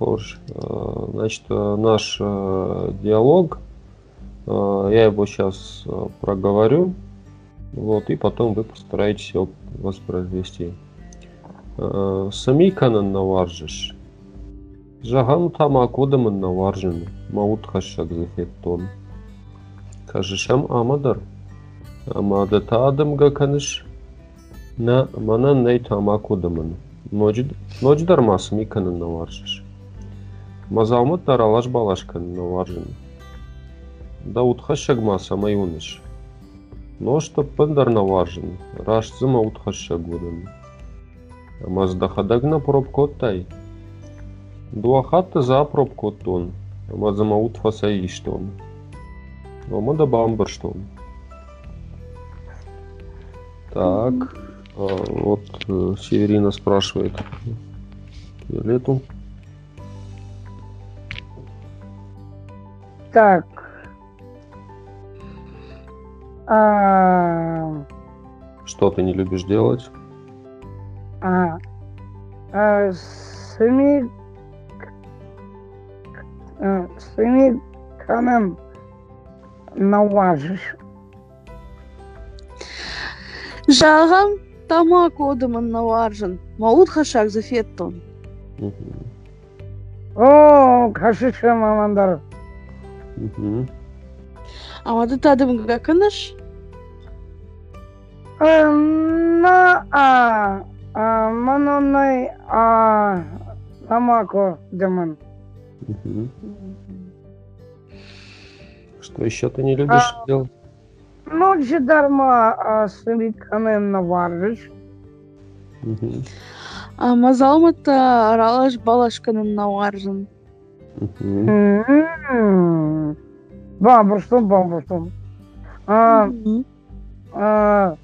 хорош. Э, значит, э, наш э, диалог, я его сейчас проговорю, вот, и потом вы постараетесь его воспроизвести. Самиканын наваржыш. Жаган тамакудымын наваржын. Маут хашак зефеттон. Кажышам амадар. Амады таадым гаканыш. На манан ней тамакудымын. Ночдар масми канын наваржыш. Мазалмыт таралаш балашкан наваржын. Даутха шагма самаюныш. Ношта пындар наваржын. Рашцыма утха шагудын. Маздахадагна пробкоттай. Дуахатта за пробкоттон. Мазама утфа саиштон. Омада бамбарштон. Так. А, вот э, Северина спрашивает Виолетту. Так. А... Что ты не любишь делать? А, а сами, а, сами канем наважишь. Жағам тамак одымын наваржын. Маут хашак зафеттон. О, кашышы мамандар. Мгм. Амады тадым гакыныш. Э, На а, а манонай а тамако демон. Что еще ты не любишь делать? Ночи дарма а сами канем наваржишь. Мгм. Мазалмыта аралаш балашканын наваржын. Бабушка, бабушка. А, а,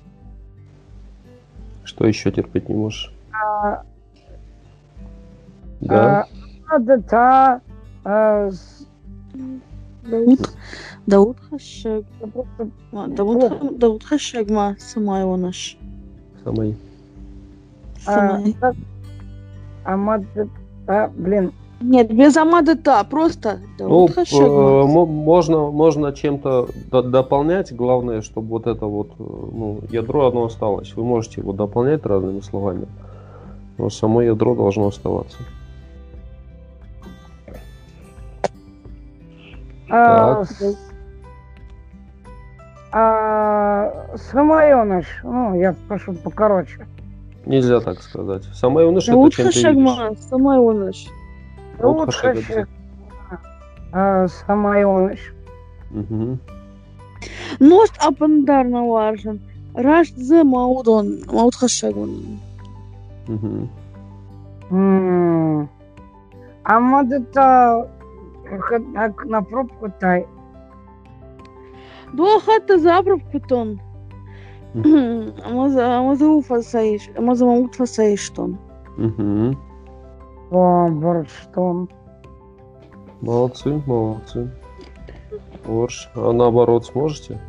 Что еще терпеть не можешь? а, Да? да, Дауд. Дауд да Ма, Дауд Дауд хашак ма самай онаш. Самый. а, Самай. так, а, мат- а, блин, Нет, без амады та, просто Ну, Дауд хашак э, можно, можно чем-то до- дополнять. Главное, чтобы вот это вот, э, ну, ядро одно осталось. Вы можете его дополнять разными словами, но само ядро должно оставаться. а, Так. а, самоёныш, ну, я прошу покороче. Нельзя так сказать. Самоюныш это Дауд чем ты хашак видишь. Хочу. это- А, самоёныш. Мгм. Ност апандар наваржын. Раш за маудон. Мауд. М. А мадыта как на пробку тай. Дуа хатта заправку тон. Амаза амаза уфа саиш. Амаза маут фасаиш тон. Мгм. О, борштон. Молодцы, молодцы. Борщ. А наоборот сможете?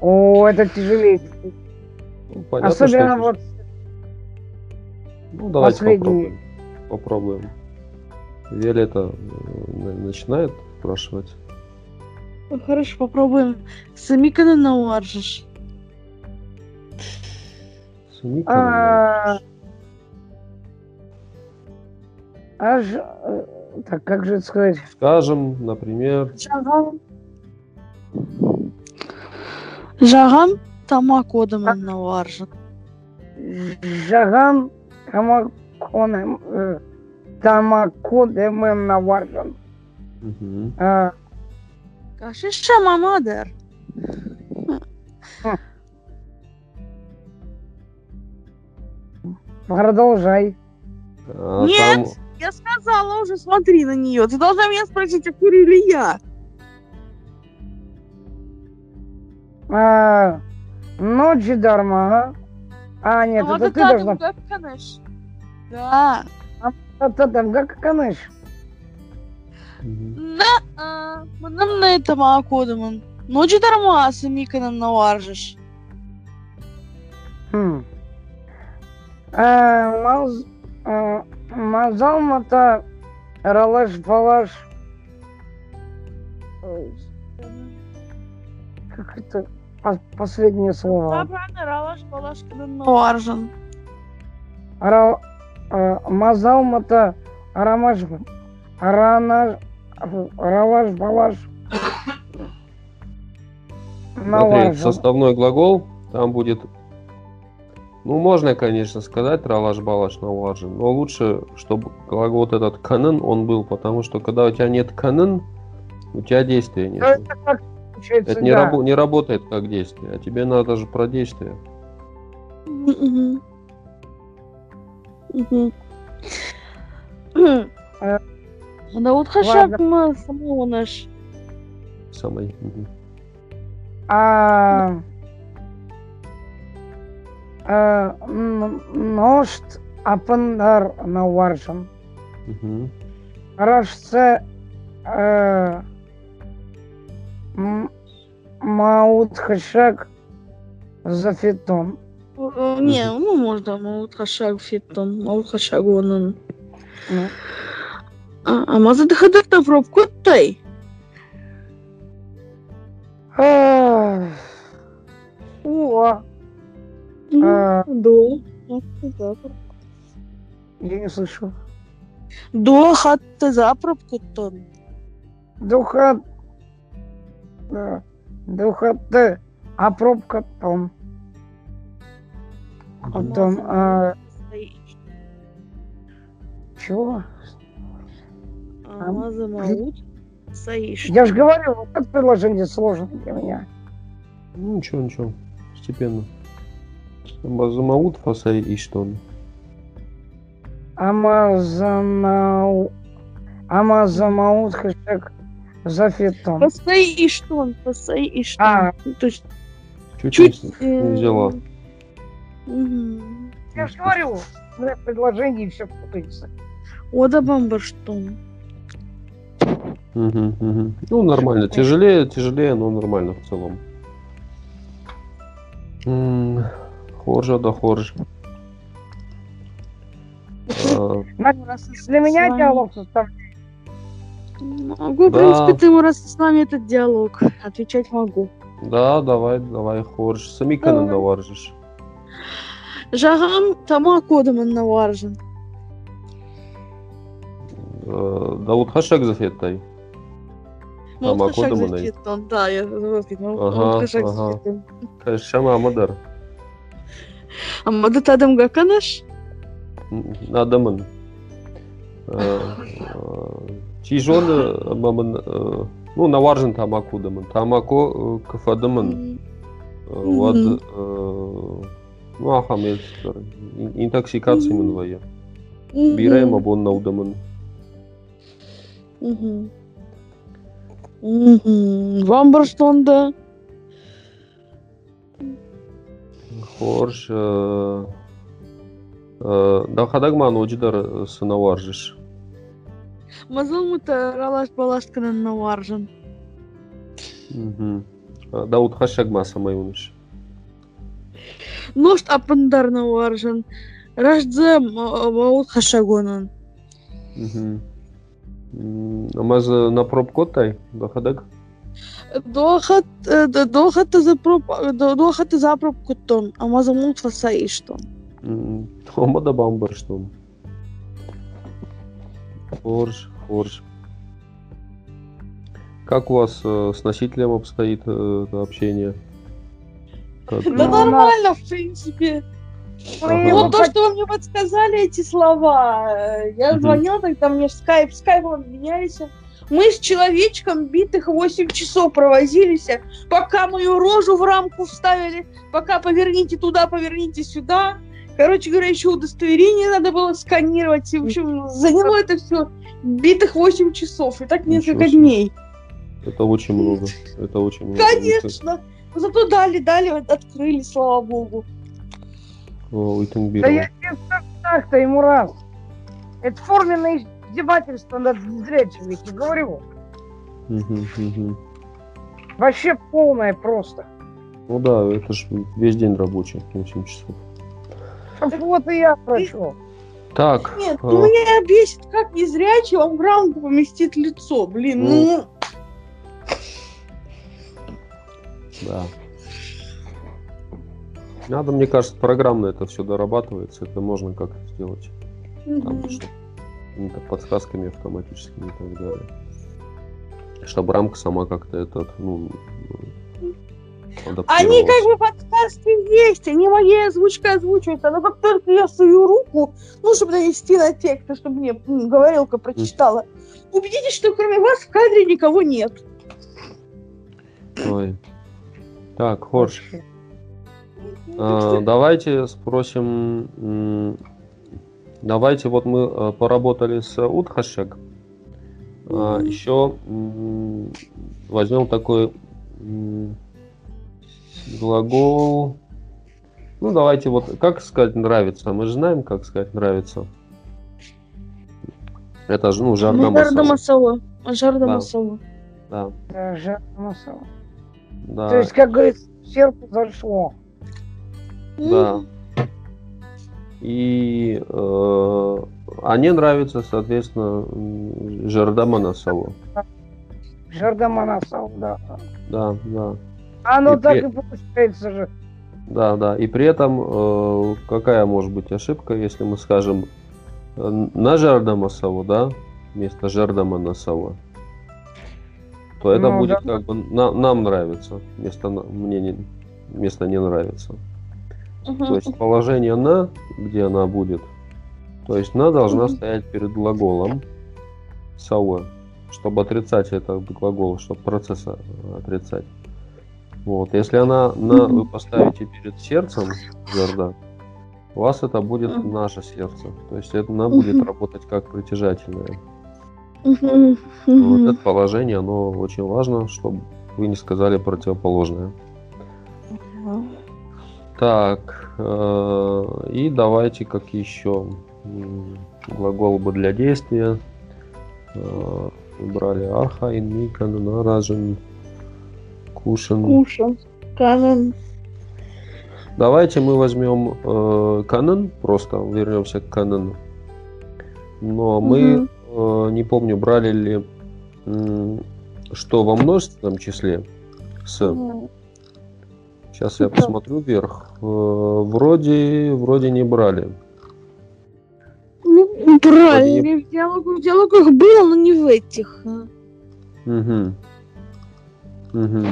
О, это тяжелее. Ну, понятно, что Особенно это- вот Ну, давайте последний. попробуем. Попробуем. Виолетта э, на- начинает спрашивать. Хорошо, попробуем. Самикана наваржиш. Сумика, а, аж э, так как же это сказать? Скажем, например, Жағам. Жағам тамак одымын наваржын. Жаган камакоnem э, тамакодемем наваржан. мгм, А, Кашиша мамадер. продолжай. а Нет. там- Я сказала уже, смотри на нее. Ты должна меня спросить, а курю ли я? А, ночи дарма. А, нет, А это ты должна. канеш. Да. Это там как каныш. мгм. На, мынам на это одымын. Ночи дарма самиканын наваржиш. Хм. А, маз, а, мазал мата Ралаш, балаш. Ой, Как это по- последнее Да, слово? правильно, ралаш балаш наваржен. Ра, э, Мазалмата, Арамаш, Арана, Ралаш, балаш. Смотри, составной глагол, там будет... Ну, можно, конечно, сказать тралаш-балаш налажен, но лучше, чтобы вот этот канын, он был, потому что когда у тебя нет канын, у тебя действия нет. Ну, это как Это не, да. рабо- не работает как действие, а тебе надо же про действие. Э, Да вот хашак мы самого наш. Самый. А, нощ апындар наваржым рашцы маутхышак за фитом не ну можно е маутхашак фитом маутхашагонын амазы дыхадырта проп коттай о а, До. я не слышу. До хатта запробку тон. Духа... да, Духоты. А пробка том. Потом... а, чего? А маза маут саиш. Я же говорю, вот это предложение сложно для меня. Ну, ничего, ничего. Постепенно. И что он. Амазанау... Амазамаут хэштег зафитон. Посаиш тон, посаиш тон. А. То есть Чуть, чуть... не, не взяла. Мгм. Я же говорю, у меня предложение все путается. Ода бамбарштон. Мгм, мгм. Ну, нормально. Тяжелее, тяжелее, но нормально в целом. Хоржа да хорж. Для меня диалог составляет. Могу, в Да. принципе, ты ему раз с нами этот диалог. Отвечать могу. Да, давай, давай, хорж. Самиканы Давай. наваржишь. Жағам тама кодымын наваржын. Э, Дауд хашак зафеттай. Тама кодымын. Да, я сказать. Ага, за ага. фиттон. Шама Амадар. А мады тадым гаканаш? Адамын. Э, Чижоны мамын, э, ну, наваржын тамакудымын. Тамако э. Э, Мгм. э, ну, ахам естер. Интоксикация Мгм. мын вая. Бирайм абон наудымын. Мгм. Мгм. Э, э, Да хадагман оджидар сынаваржыш. Мазылмыта ралаш балашканын наваржын. Мгм. А, Дауд хашагма самайуныш. Ношт апындар наваржын. Раждзе маут хашагонын. Мгм. М, Амаз на пробкотай, да хадаг? Дохат, дохат за проб, дохат за пробкутон, а мазамут фасаиштон. М, Тома да бамбар что? Хорж, хорж. Как у вас э, с носителем обстоит э, общение? Как? Да Ну, нормально, в принципе. Ага. Вот то, что вы мне подсказали эти слова. э, Я звонила, тогда мне в скайп, скайпом обменялись. Мы с человечком битых 8 часов провозились, пока мою рожу в рамку вставили, пока поверните туда, поверните сюда. Короче говоря, еще удостоверение надо было сканировать. И, в общем, заняло это все битых 8 часов. И так несколько дней. Это очень много. Это очень много. Конечно. Но Зато дали, дали, открыли, слава богу. О, Да я тебе скажу так-то ему раз. Это форменное издевательство над зрячими, я тебе говорю. Мгм, мгм. Вообще полное просто. Ну да, это же весь день рабочий, 8 часов. Вот и я прошу. Так. Нет, э, ну меня бесит, как незрячий вам в рамку поместит лицо, блин, ну... Да. Надо, мне кажется, программно это все дорабатывается. Это можно как-то сделать. Там, мгм. что- какими-то подсказками автоматическими и так далее. Чтобы рамка сама как-то этот, ну, Они как бы подсказки есть, они моей озвучкой озвучиваются, но как только я сую руку, ну, чтобы нанести на текст, чтобы мне говорилка прочитала, убедитесь, что кроме вас в кадре никого нет. Ой. Так, Хорш, а, давайте спросим... Давайте, вот мы э, поработали с Утхашек. А. Еще возьмем такой глагол. Ну, давайте вот, как сказать нравится? Мы же знаем, как сказать нравится. Это же, ну, жарда Жарда масала. Масала. Жарда Да. Масала. Да, Да, жарко масало. да. То есть, как говорится, сердце зашло. Да. И э, они нравятся, соответственно, м, Жардама Насаву. Жардама насал, да. Да, да. Оно И так при- и получается же. Да, да. И при этом э, какая может быть ошибка, если мы скажем э, на Жардама Саву, да, вместо Жардама Насава, то это Ну, будет да. как бы на- нам нравится, вместо мне не, вместо не нравится. То есть положение на, где она будет, то есть на должна стоять перед глаголом сауэ, чтобы отрицать этот глагол, чтобы процесса отрицать. Вот. Если она на вы поставите перед сердцем жерда, у вас это будет наше сердце. То есть это она будет работать как притяжательное. Вот это положение, оно очень важно, чтобы вы не сказали противоположное. Так, э, и давайте как еще глагол бы для действия. Э, Брали арха, инмикан, наражен, кушен. Кушан. Канан. Давайте мы возьмем э, канон, просто вернемся к канону. Но мы, Мгм. э, не помню, брали ли что во множественном числе с. Сейчас я посмотрю вверх. Э, Вроде, вроде не брали. Ну, брали. В диалогах, в диалогах было, но не в этих. Угу. Угу.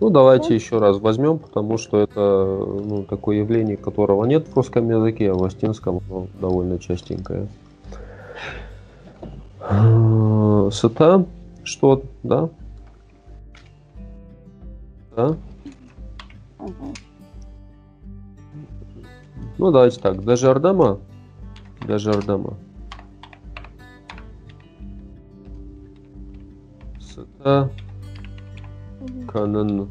Ну, давайте еще раз возьмем, потому что это ну, такое явление, которого нет в русском языке, а в астинском оно довольно частенькое. Э, Сыта, что, да? Да? Ну, давайте так. Дежардама. Дежардама. Сыта. Канан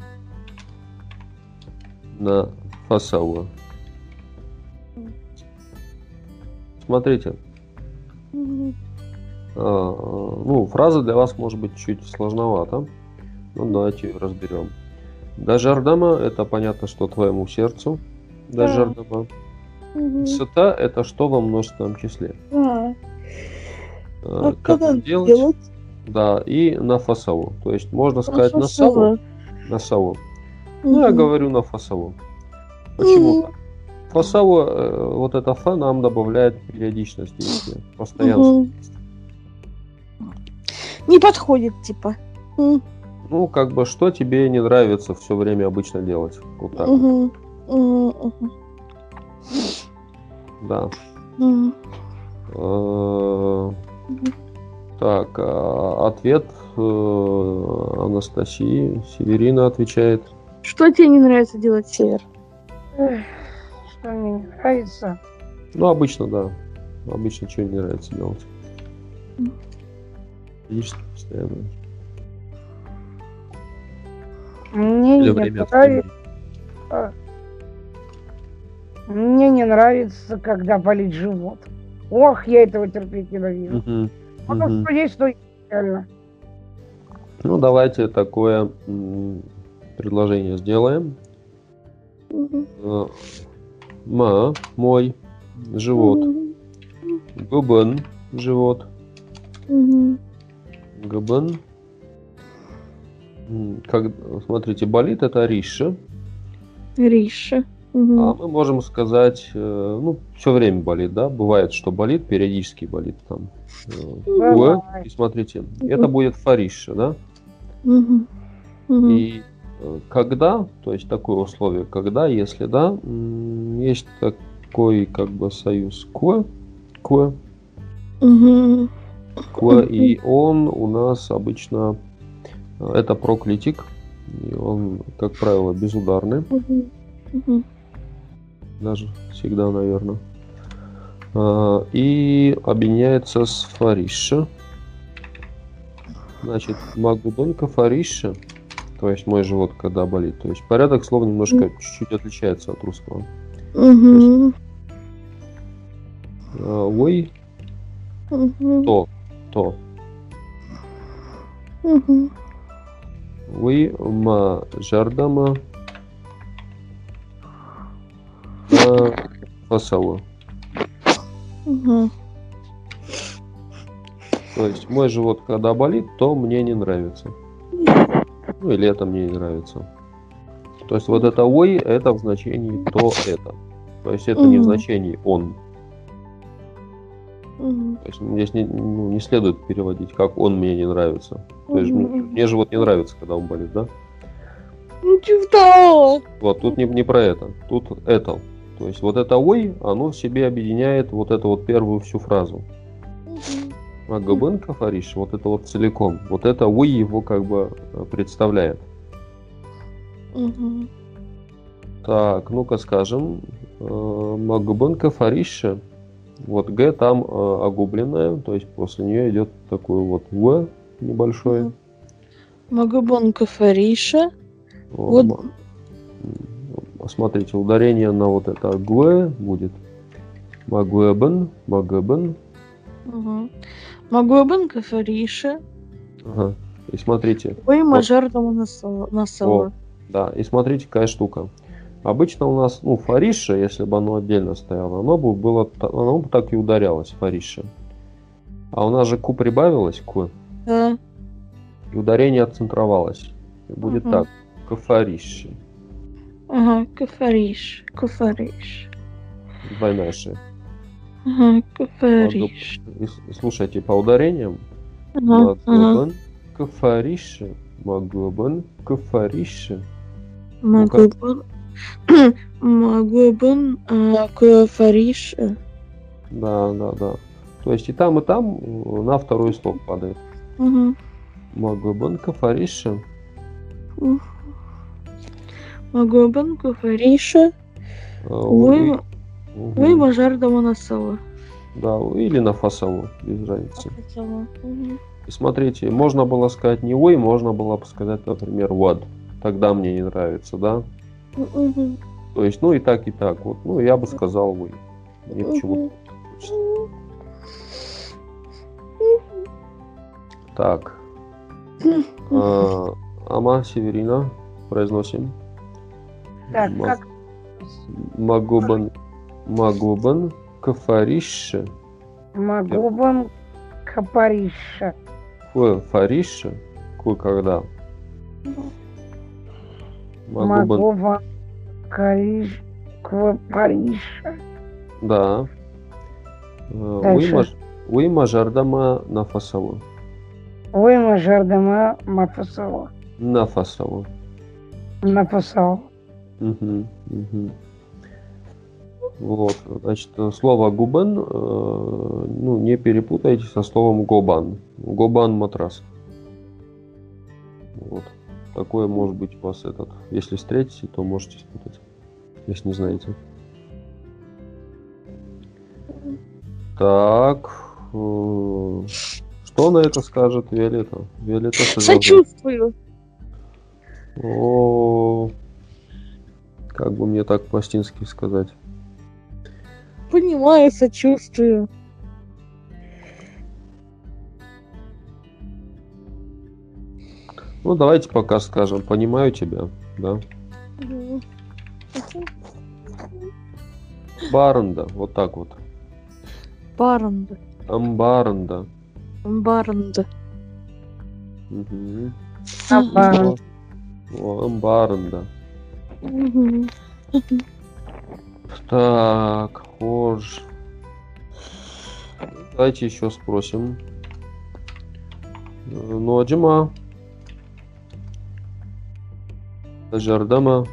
на фасауа. Смотрите, а, ну, фраза для вас может быть чуть сложновата. Ну, давайте ее разберем. Дажардама – это понятно, что твоему сердцу. Дажардама. Мгм. Сыта – это что во множественном числе. А, А, а Как это делать? делать? Да, и на фасаву. То есть можно сказать на саву, на саву. Ну, я говорю на фасаву. Почему так? Фасаву, э, вот это фа нам добавляет периодичность действия, постоянство. Мгм. Не подходит, типа. Ну, как бы, что тебе не нравится все время обычно делать? Вот так. Мгм, мгм. Да. Э, Так, а, ответ э, Анастасии. Северина отвечает. Что тебе не нравится делать, Север? Что мне не нравится. Ну, обычно, да. Обычно чего не нравится делать. Видишь, постоянно. Мне не нравится. времени. Мне не нравится, когда болит живот. Ох, я этого терпеть ненавижу. Мгм. Потому Мгм. что есть, есть, реально. Ну, давайте такое предложение сделаем. Э, Ма, мой, живот. Мгм. Губен, живот. Мгм. Губен. Как, смотрите, болит это риша. Риша. А Мгм. мы можем сказать, э, ну, все время болит, да? Бывает, что болит, периодически болит там. уэ. И смотрите, это будет фариша, да? Мгм. Мгм. И э, когда, то есть такое условие, когда, если да, есть такой как бы союз кве, кве, Мгм. кве, и он у нас обычно это проклитик, и он, как правило, безударный. Мгм. Мгм. даже всегда, наверное. А, И объединяется с фариша. Значит, магубонка фариша, то есть мой живот, когда болит. То есть порядок слов немножко чуть-чуть отличается от русского. А, Ой, то, то. Мгм. Ой, ма жардама а, фасауа. Мгм. То есть мой живот, когда болит, то мне не нравится. Ну или это мне не нравится. То есть вот это ой, это в значении то это. То есть это не в значении он. Мгм. То есть здесь не, ну, не следует переводить, как он мне не нравится. То есть мне, мне живот не нравится, когда он болит, да? Ну, типа. Вот тут не, не про это. Тут это. То есть вот это ой, оно в себе объединяет вот эту вот первую всю фразу. А Габенко Фариш, вот это вот целиком. Вот это ой его как бы э, представляет. Мгм. Так, ну-ка скажем, э, Магубенко Фариша, вот Г там э, огубленная, то есть после нее идет такой вот В небольшой. Мгм. Магабонка Фариша. Вот. Вот. Смотрите, ударение на вот это Г будет. Магуэбен, Магэбен. Мгм. Магабонка Фариша. Ага. И смотрите, Ой, мажардама насала. да, и смотрите, какая штука. Обычно у нас, ну, фариша, если бы оно отдельно стояло, оно бы было, оно бы так и ударялось, фариша. А у нас же ку прибавилось, ку, Да. И ударение отцентровалось. И будет Мгм. так, кафариши, Ага, кафариш. Кафариш. двойная. Ага, кафариш. Слушайте, по ударениям, Ага, ага. магобан, кафариши, магобан, кафариши. Магабон. Магабон а, кафариш. Да, да, да. То есть и там, и там э, на второй слог падает. Мгм. Магобан, кафариши. Магабон кафариша. э, Ой, Мгм. ой, мажардама насала. Да, или на фасову, без разницы. И смотрите, можно было сказать не ой, можно было бы сказать, например, what. Тогда мне не нравится, да? То есть, ну и так, и так. Вот, ну, я бы сказал ой. Мне почему-то. Так. А, Ама Северина. Произносим. Так, как Магубан. Магубан. Кафариша. Магобан Капариша. Куэ фариша. Куэ когда? Магобан Кариш Квапариша. Да. Э. Уйма- Уйма жардама на фасову. Мажардама Мафасова. На фасову. Напасал. Мгм, мгм. Вот, значит, слово губен, э, ну, не перепутайте со словом гобан. Гобан матрас. Вот. Такое может быть у вас этот. Если встретите, то можете спутать, если не знаете. Так. э, Что на это скажет Виолетта? Виолетта? Сочувствую. О, как бы мне так пластински сказать? Понимаю, сочувствую. Ну, давайте пока скажем, понимаю тебя, да? Баранда, вот так вот. Баранда. Амбаранда. Мгм. Амбаранда. О, амбаранда. Мгм. Так, хож. Давайте еще спросим. Ноджима. Жардама.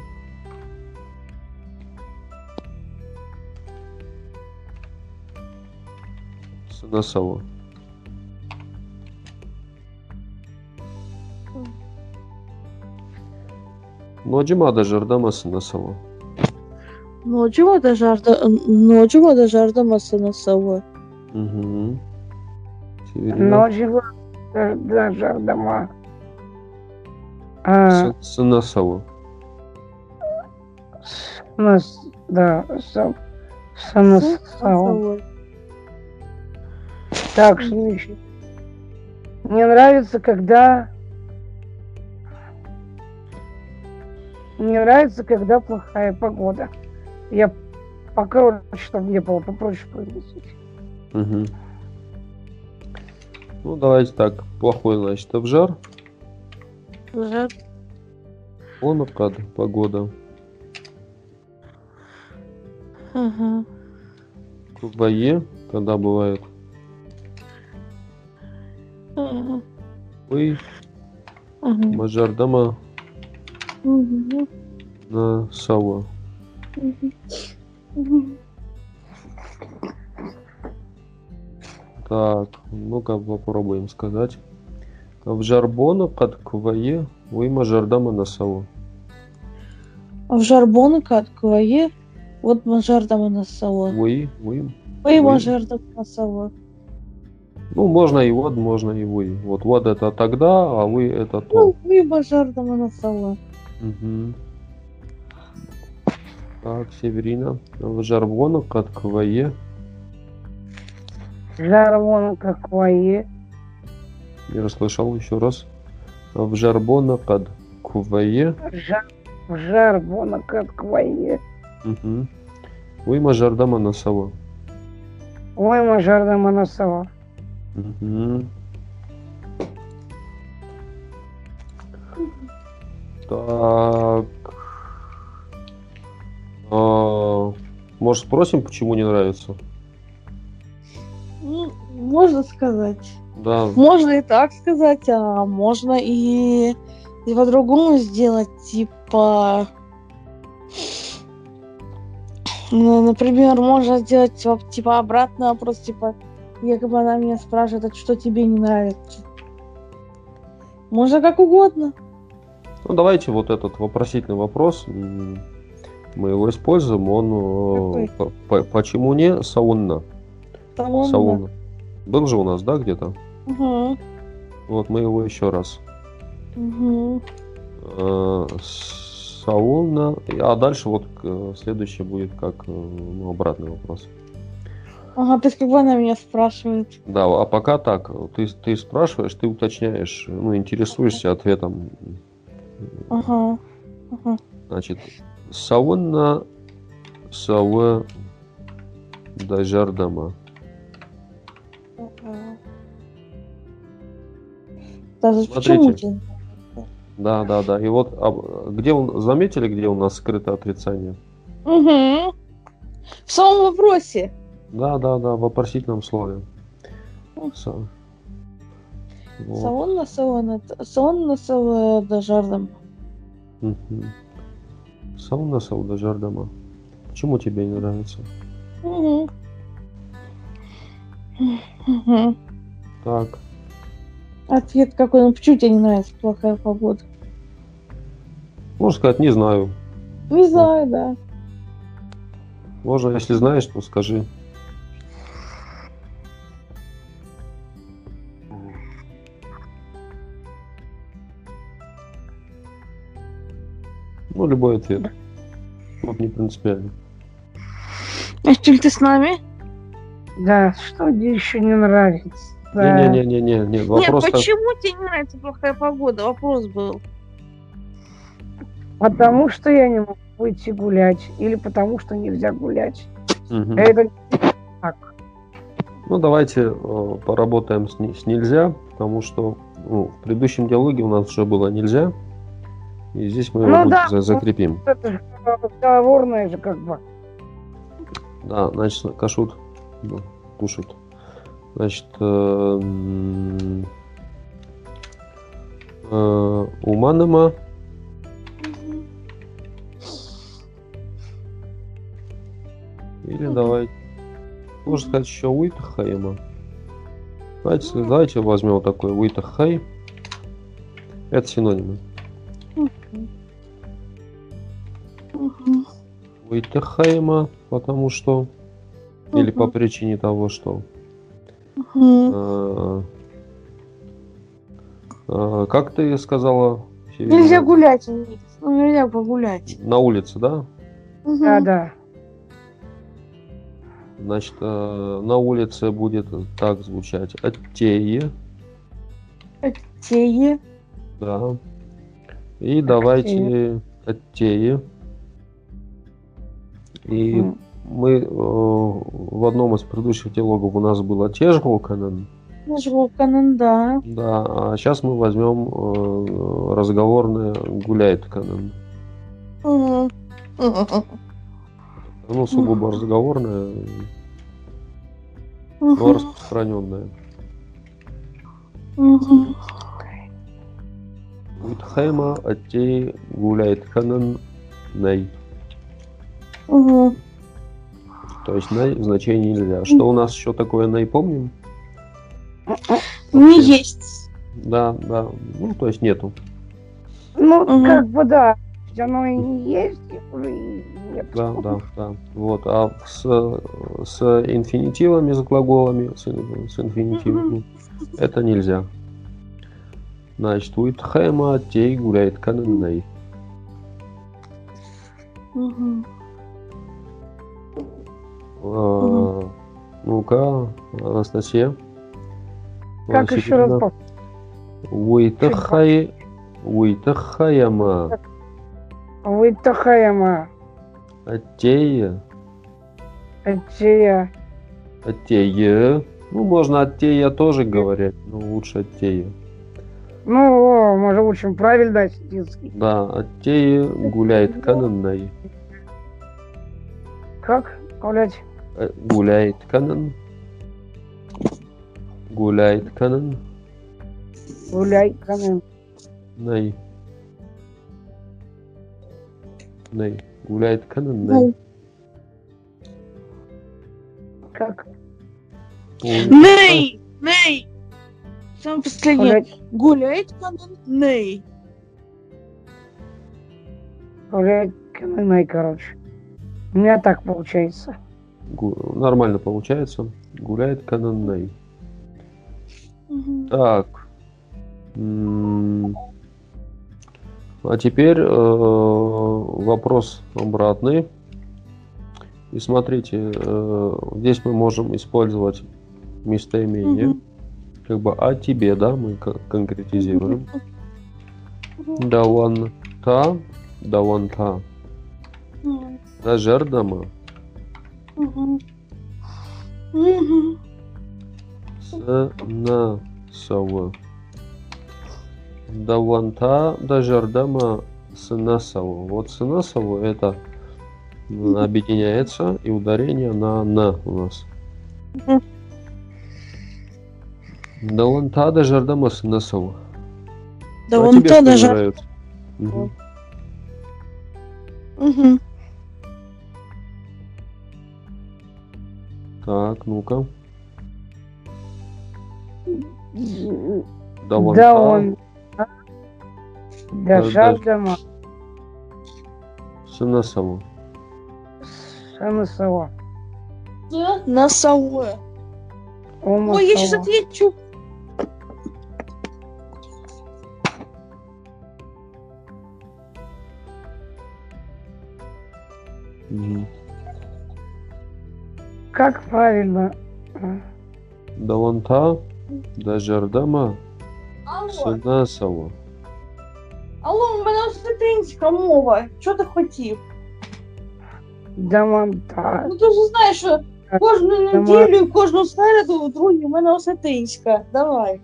Сынасава. Ноджима да жардама сынасава. Ночью да жарда, ночью да жарда масана сава. Угу. Северина. Ночью да жардама. А, Сы- Сынасава. у нас, да, сам, самосал. Так, что еще? Мне нравится, когда... Мне нравится, когда плохая погода. Я покороче, чтобы мне было попроще произносить. Угу. Ну, давайте так. Плохой, значит, обжар. Жар. Онокад, погода. Ага. Кубае, когда бывает. Ага. Ой, Ага. мажардама Мгм. на. Мгм. Мгм. Так, ну-ка попробуем сказать. В жарбона кад квае, ой, мажардама на. А в жарбоны катквае, вот мажардама на сало. Ой. Ой, Ой. мажардама на сало. Ну, можно и вот, можно и вы. Вот вот это тогда, а вы это то. Ну, ой, мажардама на сало. Мгм. Так, Северина. В жарбона кад квае. Жар вон какое. Не расслышал еще раз. В жарбона кад квае. Жар, жар вон какое. Угу. Ой, мажардама на сава. Ой, мажарда манасова. Угу. Так. А, может, спросим, почему не нравится? Ну, можно сказать. Да. Можно и так сказать, а можно и, и по-другому сделать, типа... ну, Например, можно сделать типа обратный вопрос, типа, якобы она меня спрашивает, а что тебе не нравится. Можно как угодно. Ну, давайте вот этот вопросительный вопрос. Мы его используем. Он э, Какой? по- по- почему не саунна? Того Саунна. Был же у нас, да, где-то? Угу. Вот мы его еще раз. Угу. Э, Сауна. А дальше вот э, следующее будет как ну, обратный вопрос. Ага, то есть как бы она меня спрашивает. Да, а пока так. Ты, ты спрашиваешь, ты уточняешь, ну, интересуешься ответом. Ага. Ага. Значит, сауна сауэ дажардама. Даже Смотрите. Да, да, да. И вот а, где он заметили, где у нас скрыто отрицание? Угу. В самом вопросе. Да, да, да, в вопросительном слове. Са- Вот. Салон салон салон на салон дожардом. Мгм. Сауна сауда жардама. Почему тебе не нравится? Угу. Угу. Так, Ответ какой? Ну почему тебе не нравится плохая погода? можно сказать, не знаю. Не знаю, да. Можно, если знаешь, то скажи. Любой ответ. Вот не принципиально. А чем ты с нами? Да, что мне еще не нравится? Не-не-не-не-не, не, вопрос Нет, так- почему тебе не нравится плохая погода? Вопрос был. Потому что я не могу выйти гулять. Или потому что нельзя гулять. Мгм. Это так. Ну, давайте э, поработаем с, не- с нельзя, потому что ну, в предыдущем диалоге у нас уже было нельзя. И здесь мы его Ну да. за- закрепим. Это же договорное же как бы. Да, значит, кашут. кушают. Значит, э, э, уманама. Или давай. Можно сказать еще Уитахайма. Давайте, давайте возьмем вот такой Уитахай. Это синонимы. Мгм. Уитахайма, потому что... Или по причине того, что... Э, как ты сказала? Северина? Нельзя гулять. Ну, нельзя погулять. На улице, да? Мгм. Да, да. Значит, э, на улице будет так звучать. Оттеи, Тее. да. И давайте оттеи. И М. мы э, в одном из предыдущих диалогов у нас было Тежгулканан. Канан, да. Да, а сейчас мы возьмем э, разговорное гуляет канан. Мгм. Мгм. Ну, сугубо разговорное, но Мгм. распространенное. Мгм. Уитхайма оттей гуляет канан Мгм. То есть ней в значении нельзя. Что у нас еще такое ней помним? Не есть. Да, да. Ну, то есть нету. Ну, Мгм. как бы да. Оно и не есть, и нет. Да, да, да. Вот. А с, с инфинитивами, с глаголами, с, с инфинитивами, это нельзя. Значит, Уитхайма оттей гуляет канан ней. А, Ну-ка, Анастасия. Как еще раз Северина. пов- Уитахай... Уитахаяма Вы Тахаяма, Оттея Атея, Оттея Ну, можно Оттея тоже говорить, но лучше Оттея Ну, мы же учим правильно осетинский. Да, Оттея гуляет кананной Как? Гулять? Э, Гуляет канан Гуляет канан Гуляй, канен. Най Най Гуляет канан Най Как? Ней! Ней! Самое последнее. Гулять, Гуляет канан Ней. гулять, канен, короче. У меня так получается. Нормально получается. Гуляет кананной. Мгм. Так. А теперь э, вопрос обратный. И смотрите, э, здесь мы можем использовать местоимение. Мгм. Как бы о тебе, да, мы кон- конкретизируем. Даван та, даван та. Мгм. Дажердама, Мгм. Мгм. с на сава. Даванта дажардама сынасаву. Вот сынасаву это м, объединяется и ударение на на у нас. Даванта. Да А вон тебе то что даже. нравится? Так, ну-ка. Да он. Да Да, жаждама, Сынасаву. Санасова. На сауэ. Ой, я сейчас отвечу. Мгм. Как правильно? А, Даванта дажардама Алло, сынасаву. алло, мене українська мова. Що ти хотів? Даманта. Ну ти ж знаєш, що Кожну неділю, кожну середу, друзі, у мене осетинська. Давай.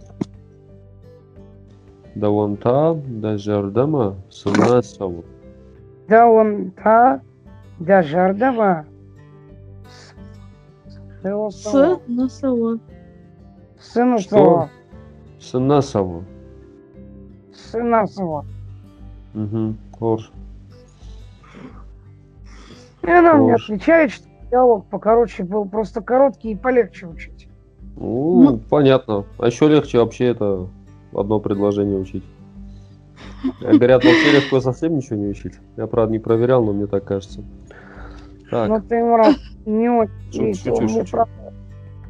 Даванта дажардама сынасаву. Да он та да жардава. С носова. Сыну Что? своего. Сынасаву. Сына своего. Угу. Хорош. И она мне отвечает, что диалог покороче был, просто короткий и полегче учить. Ну, Ну. понятно. А еще легче вообще это одно предложение учить. Говорят, вообще легко совсем ничего не учить. Я, правда, не проверял, но мне так кажется. Так, Но ты ему раз не очень Шучу, весело, шучу, мне шучу. правда.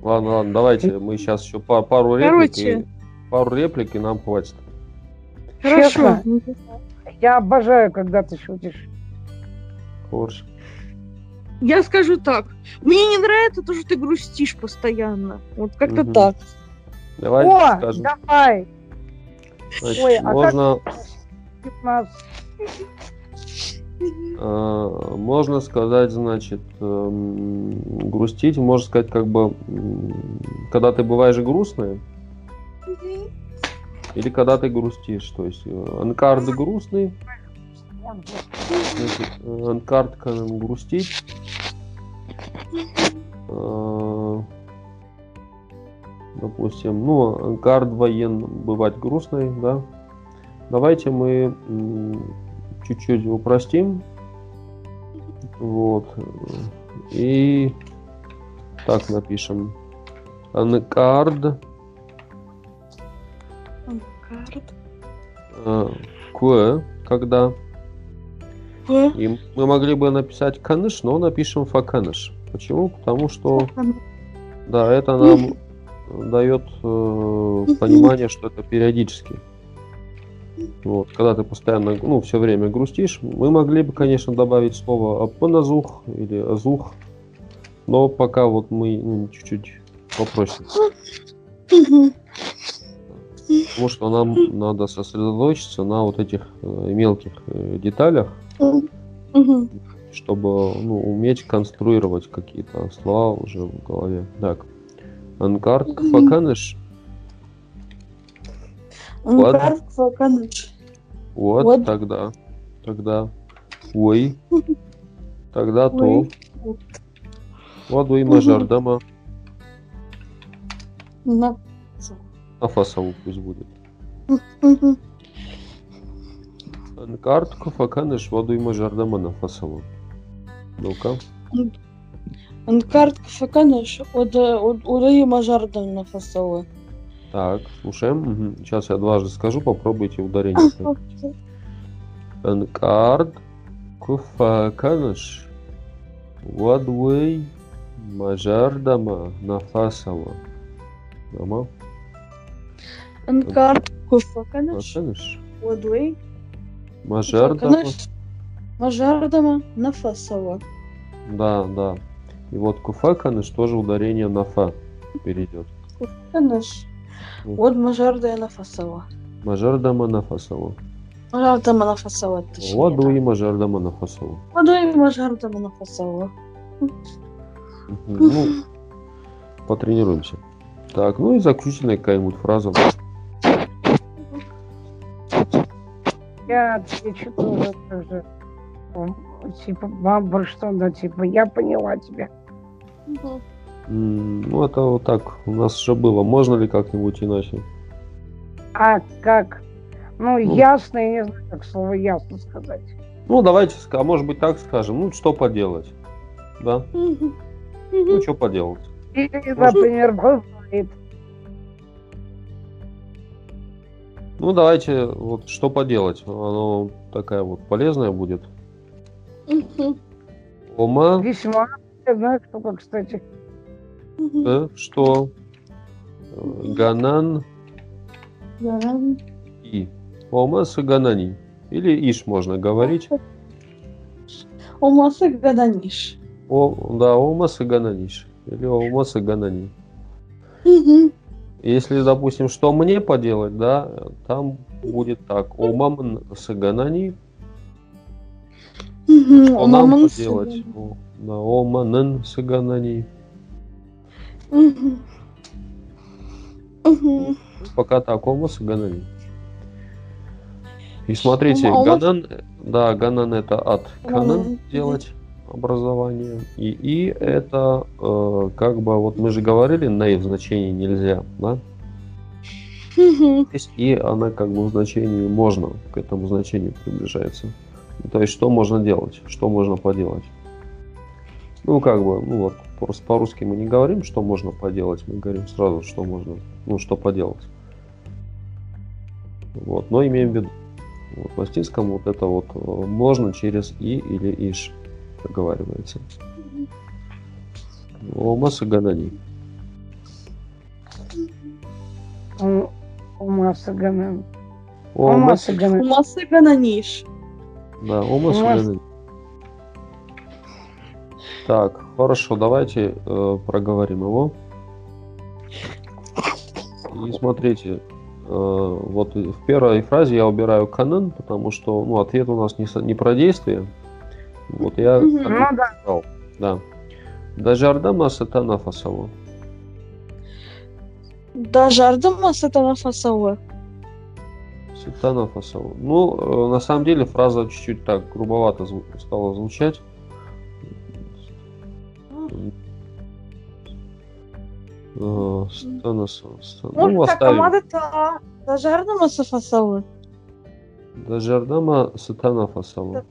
ладно, ладно, давайте мы сейчас еще па- пару реплик. И, пару реплик, и нам хватит. Честно? Хорошо. Я обожаю, когда ты шутишь. Хорош. Я скажу так. Мне не нравится то, что ты грустишь постоянно. Вот как-то Мгм. так. Давайте О, скажем. давай! Значит, Ой, а как- можно, 15. Э, можно сказать, значит, эм, грустить, можно сказать, как бы, когда ты бываешь грустный, или когда ты грустишь. То есть, э, анкард грустный, значит, э, анкард грустить. Допустим, ну, анкард воен бывать грустный, да. Давайте мы чуть-чуть упростим. Вот. И так напишем. Карт. э, куэ, когда. П. И мы могли бы написать каныш, но напишем факаныш. Почему? Потому что, да, это нам дает э, понимание, что это периодически. Вот, когда ты постоянно, ну, все время грустишь, мы могли бы, конечно, добавить слово апаназух или азух, но пока вот мы ну, чуть-чуть попроще. Мгм. Потому что нам надо сосредоточиться на вот этих э, мелких э, деталях, чтобы ну, уметь конструировать какие-то слова уже в голове. Так. Анкарт Мгм. Ладно. Кваканыч. Вот, Вот. тогда. Тогда. Ой. Тогда то. Ой. Ладуй Мгм. мажардама. На. Афасову пусть будет. Анкарт Кфаканыш Вадуй мажардама нафасову. Ну-ка. Анкар Кваканыч. Удаю мажардан на фасовы. Так, слушаем. Мгм. Сейчас я дважды скажу, попробуйте ударение. Анкард Куфаканыш Вадуй Мажардама Нафасова. Ама? Анкар Кваканыч. Куфаканыш Удаю Мажардама. Мажардама на фасова. Да, да. И вот Куфаканыш тоже ударение на фа перейдет. Кваканыч. Вот мажарда на фасова. Мажардама Нафасова. Мажардама на фасова. точнее, Вадуй да. Мажардама Нафасова. Удаю мажардама на фасова. Ну, потренируемся. Так, ну и заключительная какая-нибудь фраза. Я отвечу тоже так же. М, Типа, баба, что, да, типа, я поняла тебя. Мгм. Ну, это вот так у нас же было. Можно ли как-нибудь иначе? А как? Ну, Ну. ясно, я не знаю, как слово ясно сказать. Ну, давайте, а может быть так скажем. Ну, что поделать? Да? Ну, что поделать? Или, например, бывает. Ну, давайте, вот что поделать. Оно такая вот полезная будет. Мгм. Ома, Весьма. Я знаю, кто как, кстати. Мгм. э, что? Э, Ганан Да. и. Ома с ганани. Или иш можно говорить. Умасы гаданиш. О, да, ома с гананиш. Или ома с ганани. Мгм. Если, допустим, что мне поделать, да, там будет так. Омам с ганани. Мгм. Что нам поделать? Да, оманын с ганани. Пока так, омас и ганани. И смотрите, ганан, да, ганан это от канан Ганан. делать образование. И и это э, как бы, вот мы же говорили, ней в значении нельзя, да? И она как бы в значении можно, к этому значению приближается. То есть что можно делать, что можно поделать. Ну, как бы, ну вот, просто по-русски мы не говорим, что можно поделать, мы говорим сразу, что можно, ну, что поделать. Вот, но имеем в виду. Вот, в латинском вот это вот э, можно через и или иш проговаривается. Омас и ганани. У- Умаса Ганан. Омас, Умаса Ганан. Умасы гананиш. да, омас и Омас. Так, хорошо, давайте э, проговорим его. И смотрите, э, вот в первой фразе я убираю канон, потому что ну, ответ у нас не, не про действие. Вот я Ну да. сказал, да. Дажардама сатана фасово. Дажардама сатана фасауэ. Сатана фасово. Ну, э, на самом деле фраза чуть-чуть так грубовато зву- стала звучать. Са- са- Ну, Ну, так, оставим. амадата дажардама фасауэ. Дажардама сатана фасово.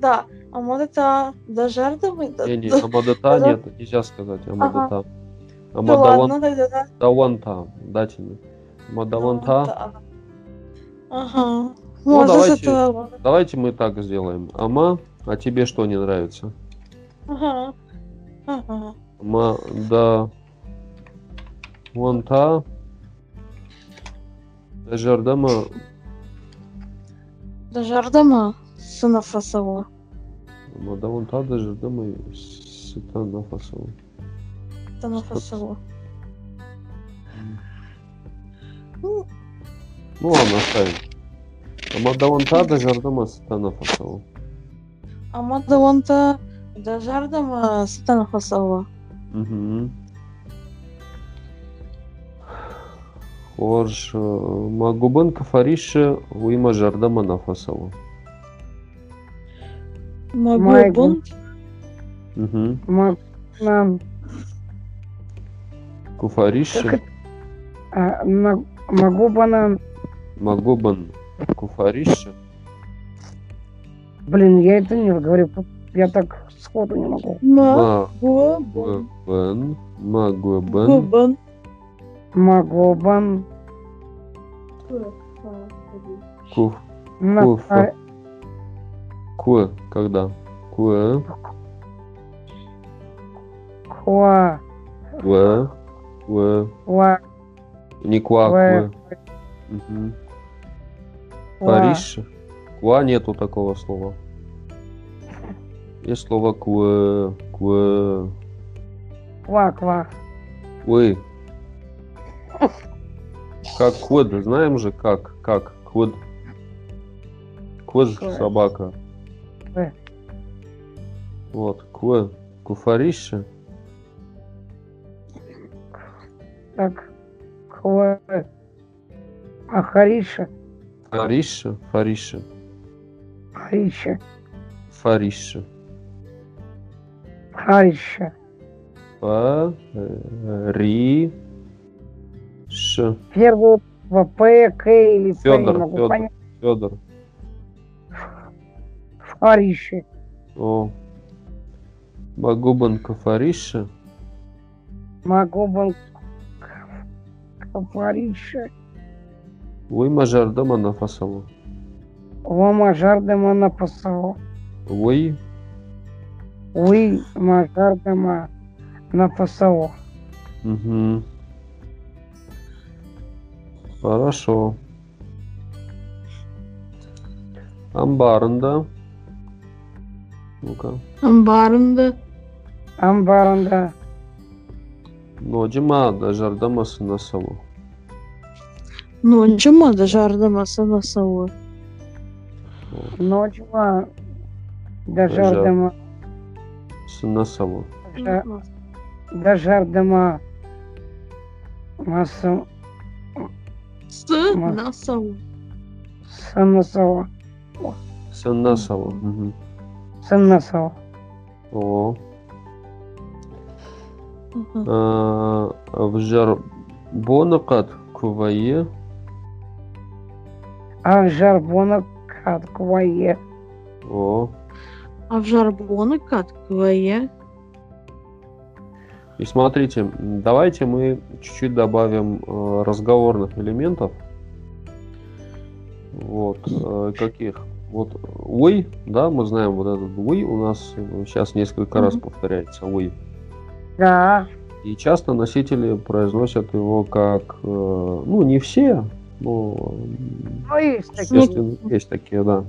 Да, амадата дажардама. Не, не, Да Амадата да. нет, нельзя сказать Амадата. да Амадаван- да. Даванта, дательно. Амадаванта. Да. Ага. Ну, Может, давайте. это... Давайте мы так сделаем. Ама, а тебе что не нравится? Ага. Ага. Ма, да, ванта, Дажардама, Дажардама сына фасауэ. Мадаванта, Дажардама, Сатана Фасова. Сына Что-то- фасауэ. Ну, Ну ладно, оставим. Амадаванта, Дажардама, Сатана Фасова. амадаванта дажардама сына фасауэ. Угу. Хорш, Магубан Кафариша, Уима Жардама Нафасова. Могу Майгу. бун. Угу. Ма- нам, Куфариша, а, на- могу банан. Магубан Куфариша. Блин, я это не говорю. Я так сходу не могу. Могу бун. Магубан, Магубан, Куф, На, Куфа. а, Куэ, когда? Куэ, хуа, Куэ, Куэ, ла, не Куа, Куэ. Угу. ла. Париж. Куа нету такого слова. Есть слово куэ, куэ, Ква, ква. куэ. Как куэд, знаем же как, как. Куэд Куэ. собака. Вот, куэ, куфарище. Так, хуа. А Хариша, Фарище, фарище, Хариша, фарище. Хариша. Фари. Ш. Букву П, К или П, не могу Федор. понять. Федор. Хариша. О. Магубан Кафариша. Могу был Хариша. Уй Мажардама Нафасову. Лома жардема на посол. Уй Уи мажардема на посол. Угу. Хорошо. Амбарында. Ну-ка. Амбарында. Амбарында. Ноджима дажардама сынасаву. Нончыма дажардама сына фасауэ. Ночма да жардема. Сынасаву. жа- Да жардама. С Ма- на сову. Санасова. Саннасова. Мгм. Санасова. О. Мгм. А, В жарбонакат кувае. А жарбона катквае. О. А в жарбоны катквае. И смотрите, давайте мы чуть-чуть добавим э, разговорных элементов. Вот. э, каких? Вот вы, да, мы знаем вот этот вы у нас сейчас несколько раз Мгм. повторяется вы. Да. И часто носители произносят его как, э, ну, не все, но Ну, есть такие. есть такие, да.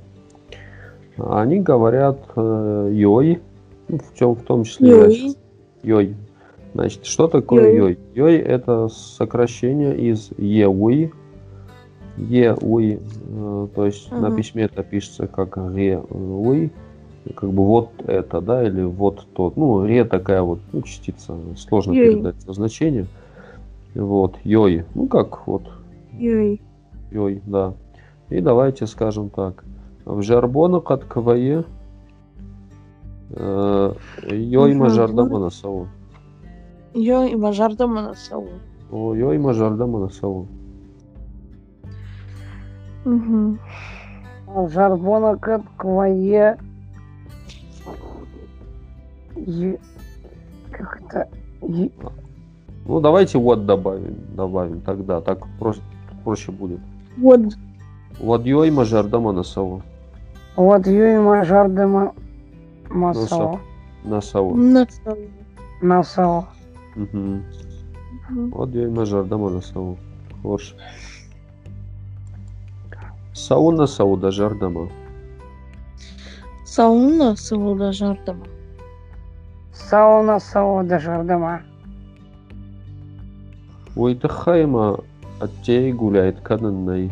Они говорят э, йой, в, чем, в том числе Йой. йой. Значит, что такое Йой. йой? Это сокращение из еуи. Еуи, э, то есть на Ага. письме это пишется как реуи, как бы вот это, да, или вот тот. Ну, ре такая вот ну, частица, сложно Йой. передать значение. Вот, йой, ну как вот Йой. Йой, да. И давайте скажем так. В жарбона кат квае э, йой В мажарда мажарда на сову. О, йой мажарда манасаву. Мгм. А Жарбона катквае. Е- Как это? Е- Ну, давайте вот добавим, добавим тогда, так просто проще будет. Вот. Вот йой мажарда манасаву. Вот Юй Мажардама Масова. Насаву. На сову. Насова. Мгм. Мгм. Вот йой мажарда манасаву. Хош. Сау насаву да жардама. Сауна сову да жардама. Уйтахайма оттей гуляет кананной.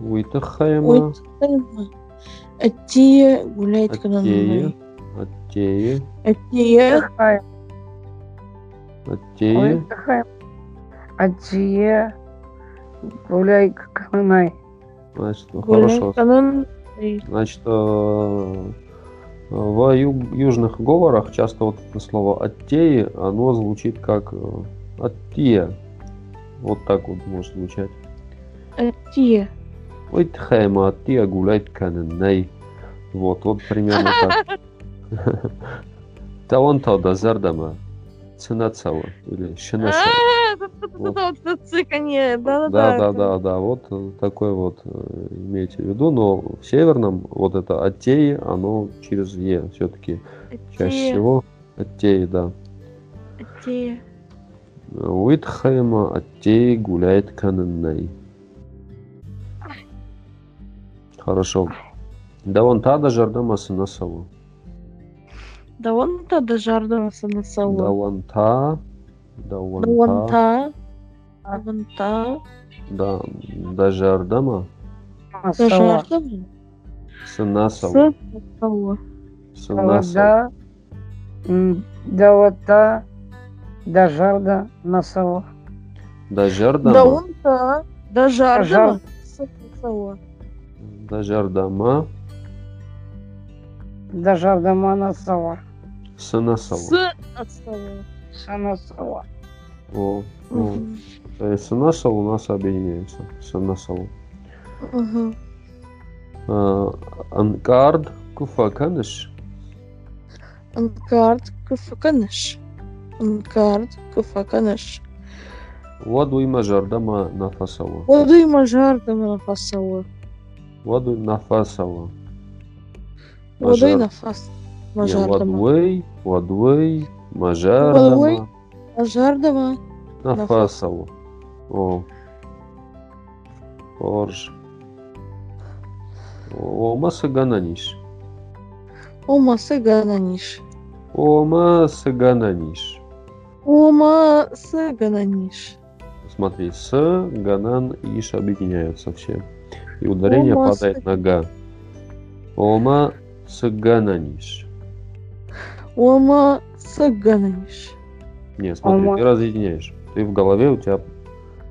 Уйтахайма Ой, тайма. Атия гуляет оттее, Ой, оттее, тахай. Атие. Гуляй канай. значит, ну, хорошо. Значит, э, в южных говорах часто вот это слово оттеи, оно звучит как э, оттия. Вот так вот может звучать. Атия. Уйтахайма оттия гуляет кананной. Вот, вот примерно так. Таван да зардама. Цинацава или Шинаса. А, вот это цыканье. Да, да, да, да. Вот такой вот имейте в виду. Но в северном вот это оттеи, оно через Е все-таки чаще всего. Оттеи, да. Атия. Уитхайма оттеи гуляет кананной. Хорошо. Да вон та да жардама сынасаву. Да вон та да жардамаса на сову. Вон та. Да Да вон вон та. та. Да вон та. Да, да жардама Да Масова. жардама. сынасаву. С сову. Сынасаву. Да. М, Да вот та. Да Жарда Насова. Да Да жардама. вон та. Да жардама. Жар- С сову. Да жардама Да Жардама Насова. сынасаву. С сову. Санасова. О, о. Есть сынасаву у нас объединяется. Сынасаву. Мгм. А, Анкард куфаканыш. Анкард куфаканаш. Анкард куфаканаш. Вадуй мажардама нафасаву. Воду мажардама на фасову. Вадуй нафасаву. Воду Мажар- на фас. Не, Мажардама. Вадвей, вадвей, Вадвей. мажардама Мажардама. нафасаву. О. Орж. Ома сагананиш. Ома сыгананиш. Ома сагананиш. Ома сыгананиш. Смотри, с, ганан иш объединяются все. И ударение Ома падает с- на га. Ома сагананиш. Ома Сагананиш. Не, смотри, Ома. ты разъединяешь. Ты в голове у тебя,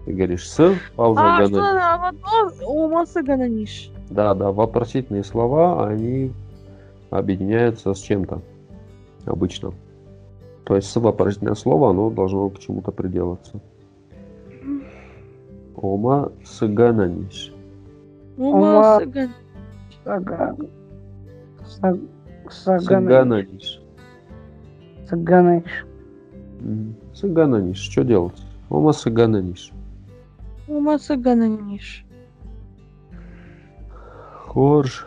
ты говоришь с, пауза А, гананиш. что одно? Ома Сагананиш. Да, да, вопросительные слова, они объединяются с чем-то обычно. То есть с вопросительное слово, оно должно к чему-то приделаться. Ома сагананиш. Ома Ома. Саган. Сагананиш. Сагананиш. Что делать? Ома сагананиш. Ома Сагананиш. Хорж.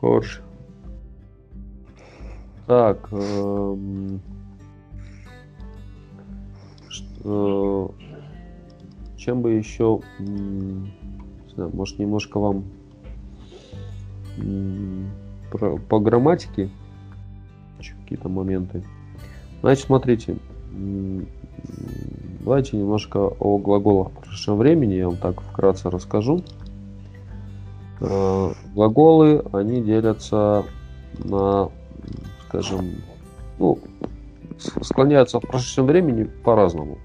Хорж. Так. эм, что- чем бы еще, не знаю, может немножко вам про- по грамматике какие-то моменты. Значит, смотрите, давайте немножко о глаголах в прошедшем времени, я вам так вкратце расскажу. Э, Глаголы, они делятся на, скажем, ну, склоняются в прошедшем времени по-разному.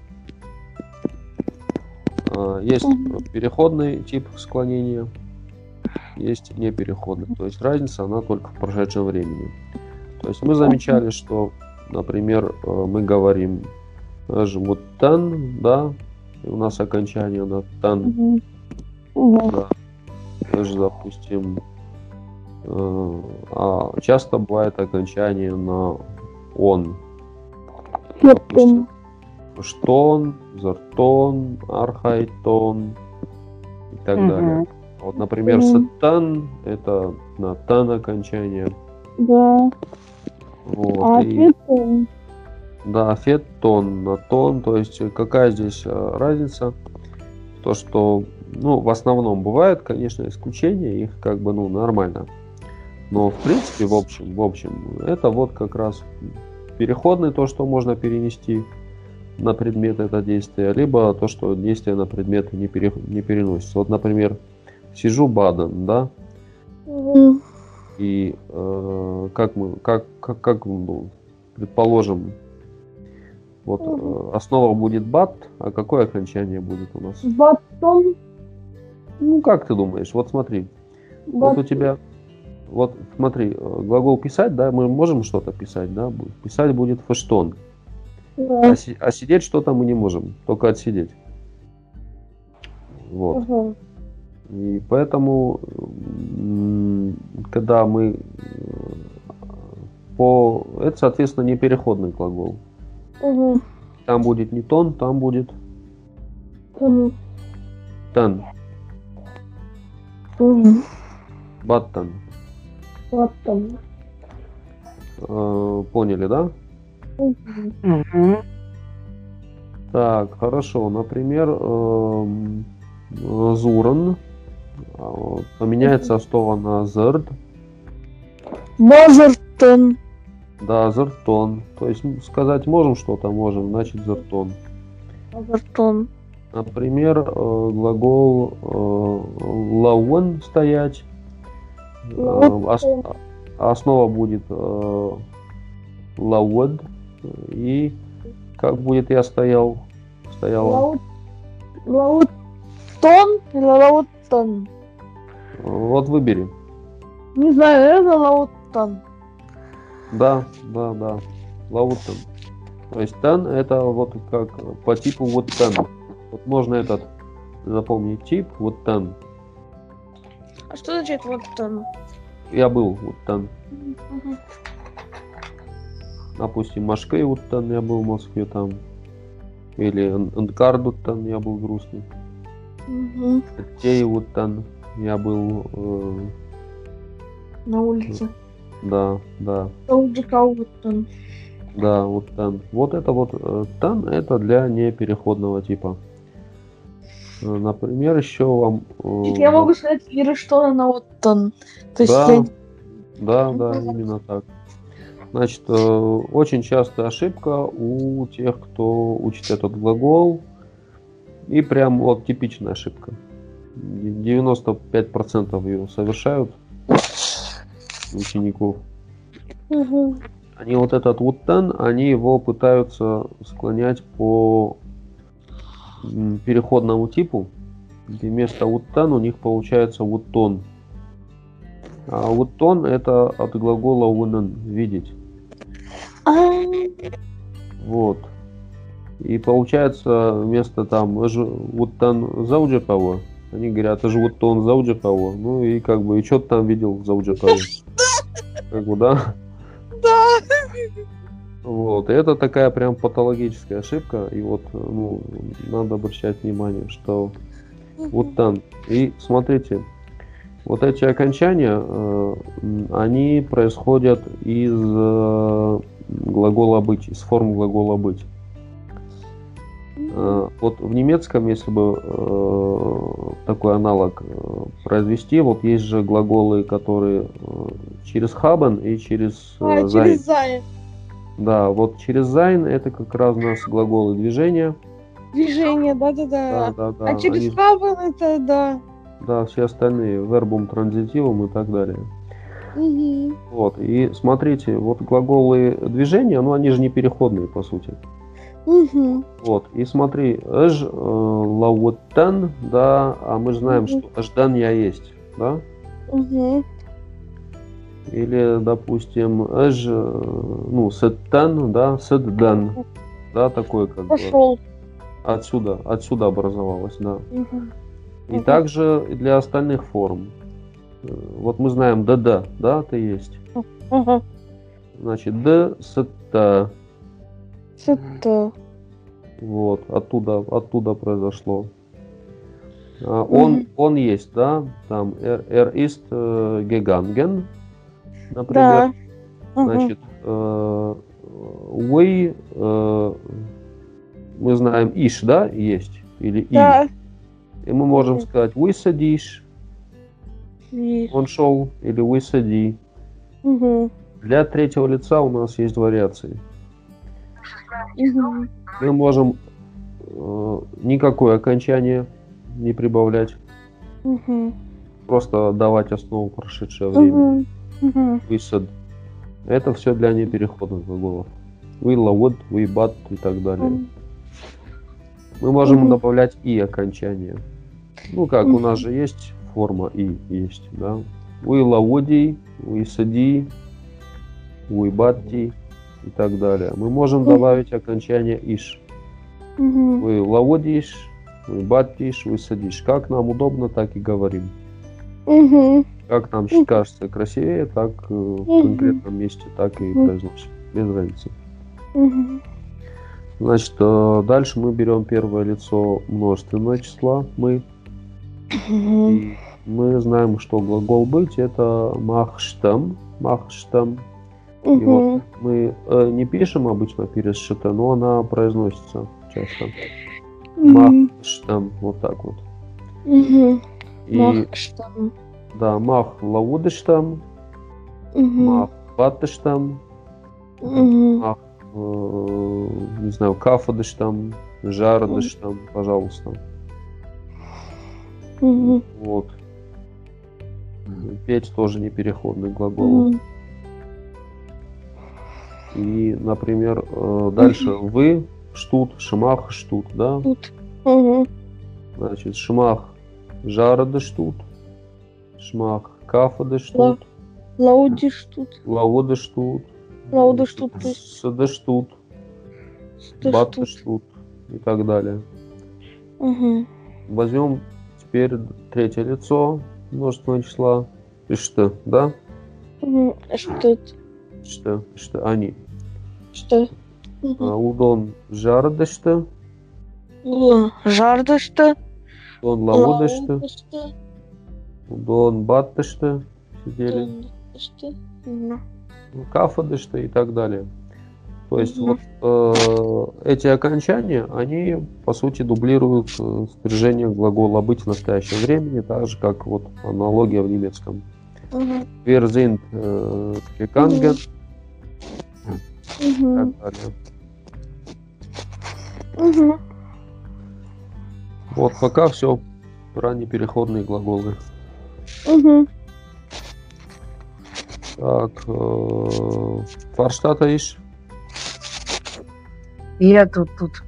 Э, Есть переходный тип склонения, есть непереходный. То есть разница, она только в прошедшем времени. То есть мы замечали, что, например, э, мы говорим вот тан, да, и у нас окончание на тан, да. Даже, допустим, э, а часто бывает окончание на он. Допустим, штон, зартон, архайтон и так Мгм. далее. Вот, например, Мгм. сатан это на тан окончание. Да. Вот, А и-. Да, фет тон на тон. То есть э, какая здесь э, разница? То, что, ну, в основном бывают, конечно, исключения, их как бы, ну, нормально. Но, в принципе, в общем, в общем, это вот как раз переходный, то, что можно перенести на предмет это действие, либо то, что действие на предмет не, пере- не переносится. Вот, например, сижу баден, да, Мгм. И э, как мы, как, как, как ну, предположим, вот э, основа будет бат, а какое окончание будет у нас? Батон. Ну как ты думаешь? Вот смотри, вот у тебя, вот смотри, э, глагол писать, да, мы можем что-то писать, да, писать будет фештон, Да. а, си- а сидеть что-то мы не можем, только отсидеть. Вот. Ага. И поэтому, когда мы э, по... Это, соответственно, не переходный глагол. Ага. Там будет не тон, там будет Ага. тан, Мгм. баттан. Э, Поняли, да? Мгм. Так, хорошо. Например, эм, э, Зуран поменяется основа на Зерд, Базартон. да, Зертон. То есть сказать можем что-то, можем, значит Зертон. Базартон. Например, э, глагол э, лауэн стоять. Э, ос- а основа будет лауэд. И как будет я стоял? Стояла. Лаут. Лаутон или лаутон? Вот выбери. Не знаю, наверное, лаутон. Да, да, да. Лаутен. То есть тен это вот как по типу вот тен. Вот можно этот запомнить тип вот тен. А что значит лаутон? Я был вот тен. Допустим, Машкей вот тен я был в Москве там. Или Анкар вот тен я был грустный. Мгм. Тей вот тен я был. э, На улице. да, да. Лаутон. Да, вот тан. Вот это вот э, тан это для непереходного типа. Э, Например, еще вам. э, Я могу сказать Ирештона на лаутон. То есть Да, я- да, да, именно так. Значит, э, очень частая ошибка у тех, кто учит этот глагол. И прям вот типичная ошибка. 95% ее совершают учеников. Мгм. Они вот этот вуттан, они его пытаются склонять по переходному типу, где вместо вуттан у них получается вуттон. А вуттон это от глагола унан видеть. А, Вот. И получается вместо там ж- вуттан зауджикова, они говорят, это же вуттон зауджикова. Ну и как бы, и что ты там видел в зауджикове? Как бы, да? Да. Вот, и это такая прям патологическая ошибка, и вот, ну, надо обращать внимание, что вот там. И смотрите, вот эти окончания, э, они происходят из э, глагола быть, из форм глагола быть. Э, Вот в немецком, если бы э, такой аналог э, произвести, вот есть же глаголы, которые через haben и через А, sein. через зая. Да, вот через sein это как раз у нас глаголы движения. Движение, Да, да-да-да. да, да. А через они- хабан это да. да, все остальные вербум, транзитивом и так далее. Мгм. Вот, и смотрите, вот глаголы движения, ну они же не переходные по сути. Мгм. Вот, и смотри, эж э, да, а мы знаем, Мгм. что эждан я есть, да? Мгм. Или, допустим, эж, э, ну, сеттан, да, сетдан, да, такое как бы Пошел. отсюда, отсюда образовалось, да. Мгм. И Мгм. также для остальных форм. Э, Вот мы знаем да-да, да, это есть. Ага. Значит, д, сетта, Это. вот, оттуда, оттуда произошло. А, Он, Мгм. он есть, да, там, er, er ist äh, gegangen, например. Да. Значит, э, we, э, мы знаем иш, да, есть, или. Да. И мы можем сказать we садишь, он шел, или we сади. Мгм. Для третьего лица у нас есть вариации. Мы можем э, никакое окончание не прибавлять, Мгм. просто давать основу прошедшее время. Мгм. Мгм. Высад. Это все для непереходных глаголов. We would, we but и так далее. Мгм. Мы можем Мгм. добавлять и окончание. Ну как, у Мгм. нас же есть форма и есть, да? We лаводи, we сади, we батти и так далее. Мы можем добавить окончание иш. Мгм. Вы лаводишь, вы баттишь, вы садишь. Как нам удобно, так и говорим. Как нам кажется красивее, так э, в конкретном месте, так и произносим. Без разницы. Значит, э, дальше мы берем первое лицо множественного числа. Мы. И мы знаем, что глагол быть это махштам. Махштам. И вот Мгм. мы э, не пишем обычно перед шт, но она произносится часто. Махштам. Вот так вот. И Махштам. да, мах лавудыштам, Мгм. мах баттыштам, Мгм. мах, э, не знаю, кафадыштам, жардыштам, пожалуйста. Мгм. Вот. Петь тоже не переходный глагол. Мгм. И, например, э, дальше вы, штут, шмах, штут, да? Тут. Мгм. Значит, шмах жарады штут, шмах кафады штут, Лаудиш тут. лаводы штут, Лауда штут, сады штут, Что ж баты тут? штут и так далее. Мгм. Возьмем теперь третье лицо множественного числа. И что, да? Что? Что, что они. Что? А, Мгм. Удон жардышты, удон лаводышты, Лауда что? удон баттышты сидели, Лауда что? Мгм. кафадышты и так далее. То есть вот э, эти окончания, они по сути дублируют э, спряжение глагола быть в настоящем времени, так же как вот аналогия в немецком. Мгм. Wir sind Мгм. Вот пока все про непереходные глаголы. Мгм. Так, э, Фарштата ищешь? Я тут, тут.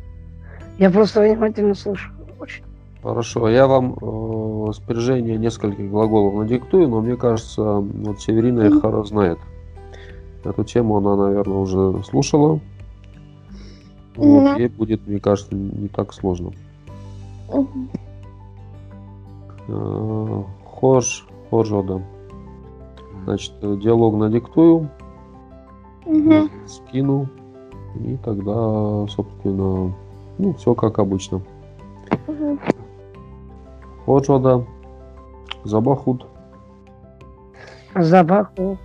Я просто внимательно слушаю. Очень. Хорошо, я вам э, спряжение нескольких глаголов надиктую, но мне кажется, вот Северина их хорошо знает. Эту тему она, наверное, уже слушала. Вот, Мгм. ей будет, мне кажется, не так сложно. Мгм. Э, Хож, хожода. Значит, диалог надиктую, скину, и тогда, собственно, ну, все как обычно. Мгм. Ходжода, Забахут, Забаху.